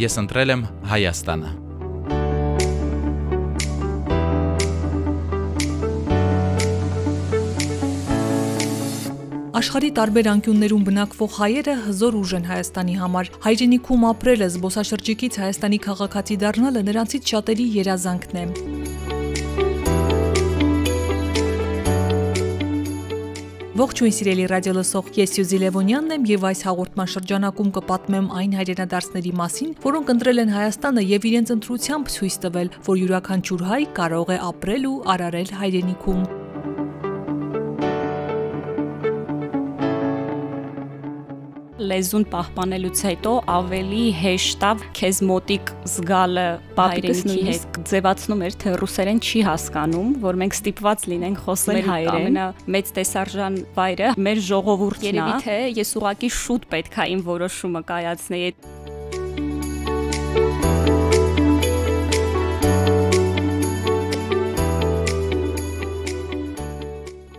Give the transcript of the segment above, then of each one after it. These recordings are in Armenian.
ես ընտրել եմ Հայաստանը։ Աշխարի տարբեր անկյուններում բնակվող հայերը հզոր ուժ են Հայաստանի համար։ Հայրենիքում ապրելը, զբոսաշրջիկից Հայաստանի քաղաքացի դառնալը նրանցից շատերի երազանքն է։ Ողջույն սիրելի ռադիոլսող, ես Սյուզի Լևոնյանն եմ եւ այս հաղորդման շրջանակում կպատմեմ այն հայրենադարձների մասին, որոնք ընտրել են Հայաստանը եւ իրենց ընտրությամբ ցույց տվել, որ յուրաքանչյուր հայ կարող է ապրել ու արարել հայրենիքում։ լեզուն պահպանելուց հետո ավելի հեշտ է քեզ մոտիկ զգալը հայրենիքի հետ ձևացնում էր թե ռուսերեն չի հասկանում, որ մենք ստիպված լինենք խոսել հայերեն։ Ամենամեծ տեսարժան վայրը մեր ժողովուրդն է։ Երևի թե ես ուղակի շուտ պետք է իմ որոշումը կայացնեի։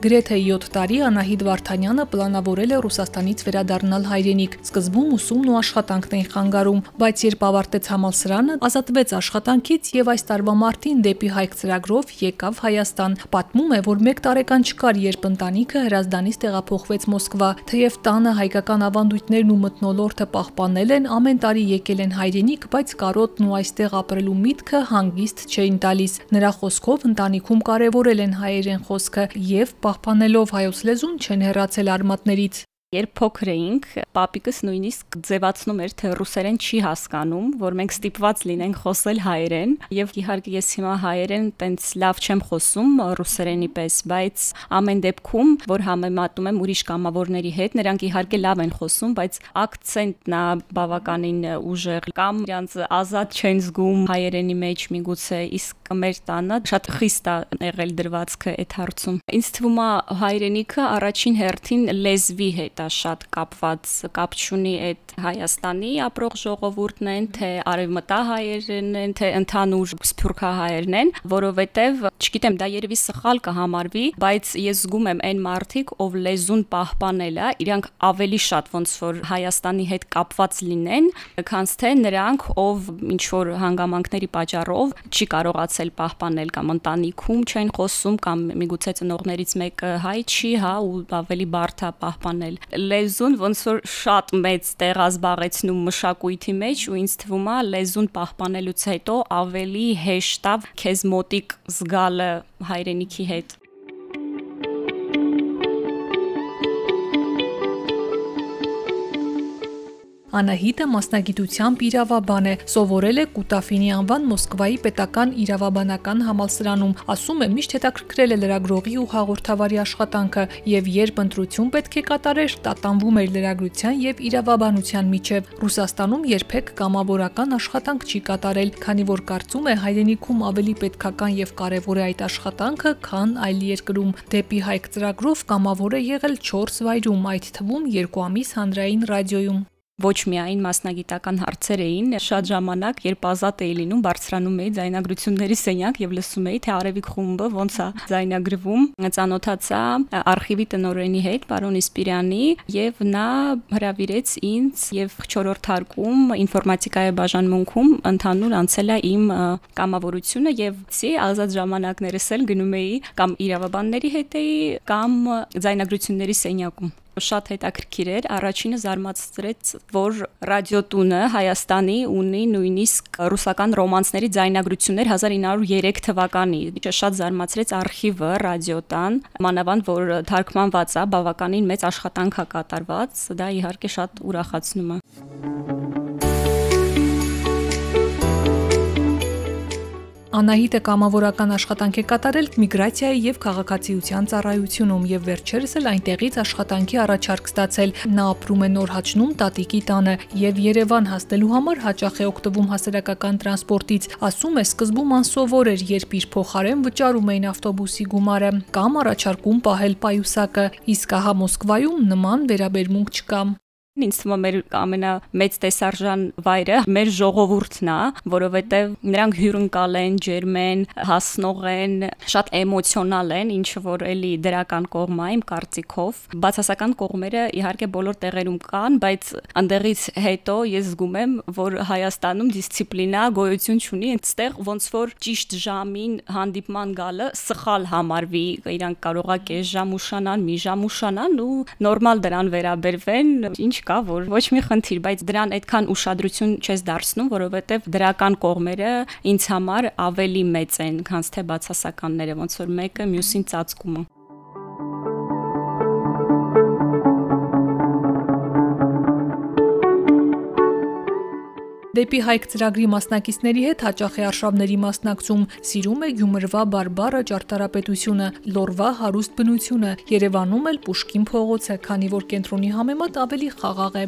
Գրեթե 7 տարի Անահիտ Վարդանյանը պլանավորել է Ռուսաստանից վերադառնալ հայրենիք։ Սկզբում ուսումն ու աշխատանքն էին խանգարում, բայց երբ ավարտեց համալսարանը, ազատվեց աշխատանքից եւ այս տարվա մարտին դեպի հայք ծրագրով եկավ Հայաստան։ Պատմում է, որ 1 տարեկան չկար, երբ ընտանիքը Հրազդանից տեղափոխվեց Մոսկվա, թեև տանը հայկական ավանդույթներն ու մթնոլորտը պահպանել են, ամեն տարի եկել են հայրենիք, բայց կարոտն ու այստեղ ապրելու միտքը հանգիստ չէին տալիս։ Նրա խոսքով ընտանիքում կարևորել են հայերեն խոսքը եւ պահպանելով հայոց լեզուն չեն հեռացել արմատներից։ Երբ փոքր էինք, պապիկս նույնիսկ ձևացնում էր, թե ռուսերեն չի հասկանում, որ մենք ստիպված լինենք խոսել հայերեն, եւ իհարկե ես հիմա հայերեն տենց լավ չեմ խոսում ռուսերենի պես, բայց ամեն դեպքում, որ համեմատում եմ ուրիշ կամավորների հետ, նրանք իհարկե լավ են խոսում, բայց ակցենտն է բավականին ուժեղ կամ իրանց ազատ չեն զգում հայերենի մեջ միգուցե, իսկ մեր տանը շատ խիստ է եղել դրվածքը այդ հարցում։ Ինձ թվում է հայրենիքը առաջին հերթին լեզվի հետ դա շատ կապված կապ չունի այդ Հայաստանի ապրող ժողովուրդն են, թե արևմտահայերն են, թե ընդհանուր սփյուռքահայերն են, որովհետև չգիտեմ, դա երևի սխալ կհամարվի, բայց ես զգում եմ այն մարդիկ, ով լեզուն պահպանել է, իրանք ավելի շատ ոնց որ Հայաստանի հետ կապված լինեն, քան թե նրանք, ով ինչ որ հանգամանքների պատճառով չի կարողացել պահպանել կամ ընտանիքում չեն խոսում կամ միգուցե ծնողներից մեկը հայ չի, հա, ու ավելի բարդ է պահպանել լեզուն ոնց որ շատ մեծ տեղ ազբաղեցնում մշակույթի մեջ ու ինձ թվում է լեզուն պահպանելուց հետո ավելի հեշտ է քեզ մոտիկ զգալը հայրենիքի հետ Անահիտը մասնագիտությամբ իրավաբան է, սովորել է Կուտաֆինի անվան Մոսկվայի պետական իրավաբանական համալսարանում։ Ասում է, միշտ հետաքրքրել է լրագրողի ու հաղորդավարի աշխատանքը, եւ երբ ընտրություն պետք է կատարեր, տատանվում էր լրագրության եւ իրավաբանության միջև։ Ռուսաստանում երբեք կամավորական աշխատանք չի կատարել, քանի որ կարծում է հայրենիքում ավելի պետքական եւ կարեւոր է այդ աշխատանքը, քան այլ երկրում։ Դեպի հայք ծրագրով կամավոր է եղել 4 վայրում, այդ թվում 2 ամիս հանրային ռադիոյում ոչ միայն մասնագիտական հարցեր էին, շատ ժամանակ, երբ ազատ էի լինում, բարձրանում էի ձայնագրությունների սենյակ եւ լսում էի, թե Արևիկ խումբը ոնց է ձայնագրվում։ Ծանոթացա արխիվի տնօրենի հետ, պարոն Իսպիրյանի, եւ նա հրավիրեց ինձ եւ 4-րդ հարկում ինֆորմատիկայի բաժանմունքում ընդհանուր անցել է իմ կամավորությունը եւ ցի ազատ ժամանակներս էլ գնում էի կամ իրավաբանների հետ էի կամ ձայնագրությունների սենյակում շատ հետաքրքիր էր։ Առաջինը զարմացրեց, որ ռադիոտունը Հայաստանի ունի նույնիսկ ռուսական ռոմանսների ձայնագրություններ 1903 թվականի։ Ինչը շատ զարմացրեց արխիվը ռադիոտան, մանավանդ որ թարգմանված է, բավականին մեծ աշխատանք է կատարված, դա իհարկե շատ ուրախացնում է։ Անահիտը կամավորական աշխատանք է կատարել միգրացիայի եւ քաղաքացիության ծառայությունում եւ վերջերս էլ այնտեղից աշխատանքի առաջարկ ստացել։ Նա ապրում է Նոր Հաչնում Տատիկի տանը եւ Երևան հասնելու համար հաճախ է օգտվում հասարակական տրանսպորտից։ Ասում է, սկզբում անսովոր էր, երբ իր փոխարեն վճարում էին ավտոբուսի գումարը կամ առաջարկում պահել պայուսակը, իսկ ահա Մոսկվայում նման վերաբերմունք չկա։ Ինձ թվում է մեր ամենամեծ տեսարժան վայրը մեր ժողովուրդն է, որովհետև նրանք հյուրընկալ են, ջերմ են, հասնող են, շատ էմոցիոնալ են, ինչը որ էլի դրական կողմ է իմ կարծիքով։ Բացասական կողմերը իհարկե բոլոր տեղերում կան, բայց անդեղից հետո ես զգում եմ, որ Հայաստանում դիսցիպլինա գոյություն չունի, այստեղ ոնց որ ճիշտ ժամին հանդիպման գալը սխալ համարվի, իրանք կարողա կես ժամ ուշանան, մի ժամ ուշանան ու նորմալ դրան վերաբերվեն, ինչ կա, որ ոչ մի խնդիր, բայց դրան այդքան ուշադրություն չես դարձնում, որովհետև դրական կողմերը ինձ համար ավելի մեծ են, քան թե բացասականները, ոնց որ մեկը մյուսին ծածկում Դեպի հայք ծրագրի մասնակիցների հետ հաճախ է արշավների մասնակցում, սիրում է Գյումրվա բարբառը ճարտարապետությունը, Լորվա հարուստ բնությունը, Երևանում էլ Պուշկին փողոցը, քանի որ կենտրոնի համեմատ ավելի խաղաղ է։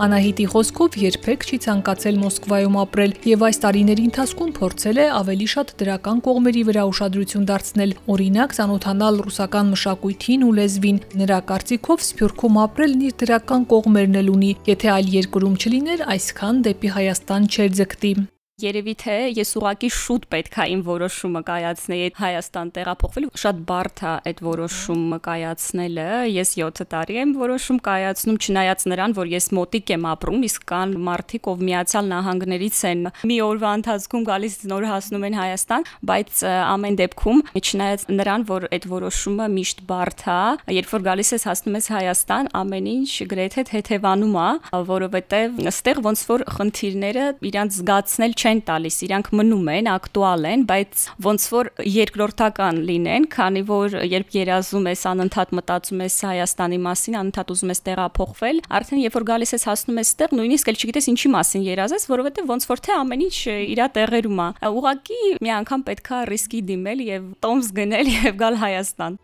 Անահիտի խոսքով երբեք չի ցանկացել Մոսկվայում ապրել եւ այս տարիների ընթացքում փորձել է ավելի շատ դրական կողմերի վրա ուշադրություն դարձնել, օրինակ ցանոթանալ ռուսական մշակույթին ու լեզվին։ Նրա կարծիքով Սփյուռքում ապրելն իր դրական կողմերն էլ ունի, եթե այլ երկրում չլիներ, այսքան դեպի Հայաստան չէր ձգտի։ Երևի թե ես ուղակի շուտ պետք է իմ որոշումը կայացնեի Հայաստան տեղափոխվել։ Շատ բարդ է այդ որոշումը կայացնելը։ Ես 7 տարի եմ որոշում կայացնում, չնայած նրան, որ ես մոտիկ եմ ապրում, իսկ կան մարդիկ, ով Միացյալ Նահանգներից են մի օրվա ընթացքում գալիս նոր հասնում են Հայաստան, բայց ամեն դեպքում, չնայած նրան, որ այդ որոշումը միշտ բարդ է, երբ որ գալիս ես հասնում ես Հայաստան, ամեն ինչ գրեթե թեթևանում է, որովհետև ըստեղ ոնց որ խնդիրները իրանց զգացնել չեն չեն տալիս, իրանք մնում են, ակտուալ են, բայց ոնց որ երկրորդական լինեն, քանի որ երբ երազում ես, անընդհատ մտածում ես Հայաստանի մասին, անընդհատ ուզում ես տեղափոխվել, արդեն երբ որ գալիս ես հասնում ես տեղ, նույնիսկ էլ չգիտես ինչի մասին երազես, որովհետև ոնց որ թե ամեն ինչ իր տեղերում է։ Ուղղակի մի անգամ պետքա ռիսկի դիմել եւ տոմս գնել եւ գալ Հայաստան։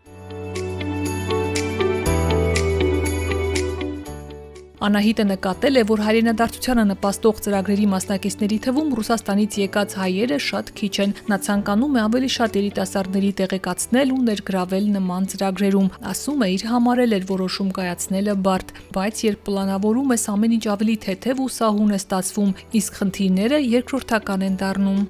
Անահիտը նկատել է, որ հայրենադարձությանը նպաստող ծրագրերի մասնակիցների թվում Ռուսաստանից եկած հայերը շատ քիչ են։ Նա ցանկանում է ավելի շատ երիտասարդների տեղեկացնել ու ներգրավել նման ծրագրերում։ Ասում է, իր համարել էր որոշում կայացնելը բարդ, բայց երբ պլանավորում ես ամեն ինչ ավելի թեթև ու սահուն է ստացվում, իսկ խնդիրները երկրորդական են դառնում։